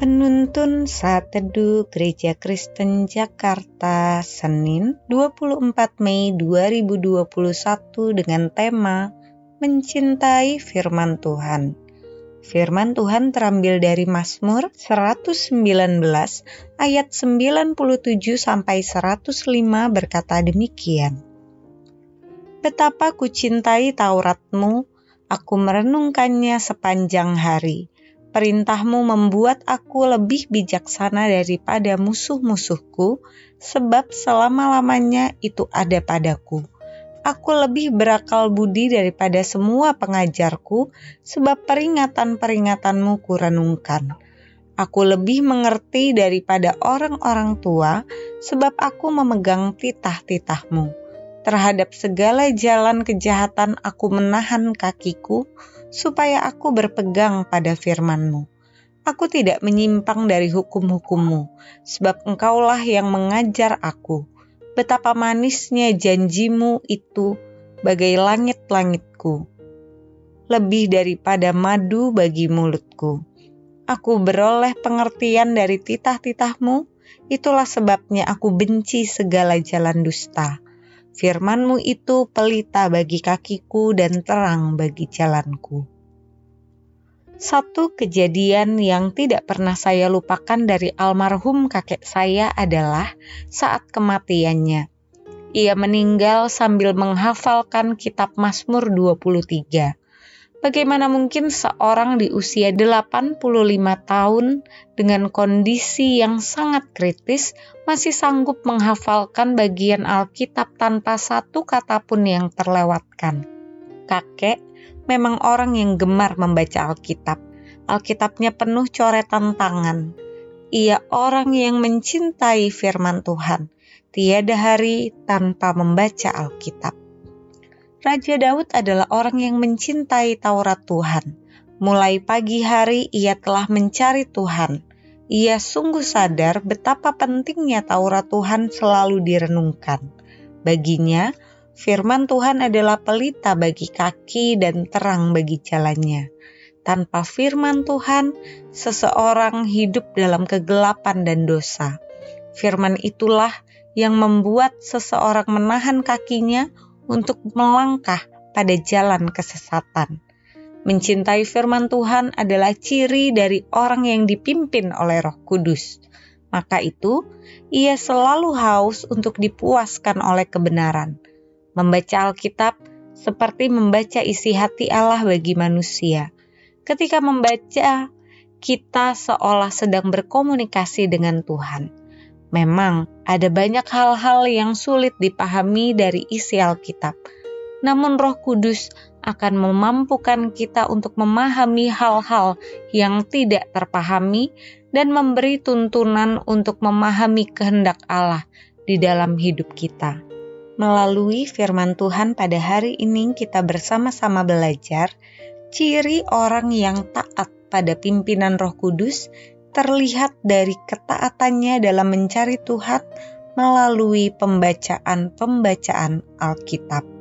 Penuntun Saat Teduh Gereja Kristen Jakarta Senin 24 Mei 2021 dengan tema Mencintai Firman Tuhan. Firman Tuhan terambil dari Mazmur 119 ayat 97 sampai 105 berkata demikian. Betapa ku cintai Tauratmu, aku merenungkannya sepanjang hari Perintahmu membuat aku lebih bijaksana daripada musuh-musuhku, sebab selama-lamanya itu ada padaku. Aku lebih berakal budi daripada semua pengajarku, sebab peringatan-peringatanmu kurenungkan. Aku lebih mengerti daripada orang-orang tua, sebab aku memegang titah-titahmu. Terhadap segala jalan kejahatan aku menahan kakiku, supaya aku berpegang pada firman-Mu. Aku tidak menyimpang dari hukum-hukum-Mu, sebab Engkaulah yang mengajar aku. Betapa manisnya janjimu itu bagai langit-langitku, lebih daripada madu bagi mulutku. Aku beroleh pengertian dari titah-titahmu, itulah sebabnya aku benci segala jalan dusta Firmanmu itu pelita bagi kakiku dan terang bagi jalanku. Satu kejadian yang tidak pernah saya lupakan dari almarhum kakek saya adalah saat kematiannya. Ia meninggal sambil menghafalkan kitab Mazmur 23. Bagaimana mungkin seorang di usia 85 tahun dengan kondisi yang sangat kritis masih sanggup menghafalkan bagian Alkitab tanpa satu kata pun yang terlewatkan? Kakek memang orang yang gemar membaca Alkitab. Alkitabnya penuh coretan tangan. Ia orang yang mencintai firman Tuhan. Tiada hari tanpa membaca Alkitab. Raja Daud adalah orang yang mencintai Taurat Tuhan. Mulai pagi hari ia telah mencari Tuhan. Ia sungguh sadar betapa pentingnya Taurat Tuhan selalu direnungkan. Baginya, firman Tuhan adalah pelita bagi kaki dan terang bagi jalannya. Tanpa firman Tuhan, seseorang hidup dalam kegelapan dan dosa. Firman itulah yang membuat seseorang menahan kakinya untuk melangkah pada jalan kesesatan. Mencintai firman Tuhan adalah ciri dari orang yang dipimpin oleh Roh Kudus. Maka itu, ia selalu haus untuk dipuaskan oleh kebenaran. Membaca Alkitab seperti membaca isi hati Allah bagi manusia. Ketika membaca, kita seolah sedang berkomunikasi dengan Tuhan Memang ada banyak hal-hal yang sulit dipahami dari isi Alkitab, namun Roh Kudus akan memampukan kita untuk memahami hal-hal yang tidak terpahami dan memberi tuntunan untuk memahami kehendak Allah di dalam hidup kita. Melalui firman Tuhan pada hari ini kita bersama-sama belajar ciri orang yang taat pada pimpinan Roh Kudus terlihat dari ketaatannya dalam mencari Tuhan melalui pembacaan-pembacaan Alkitab.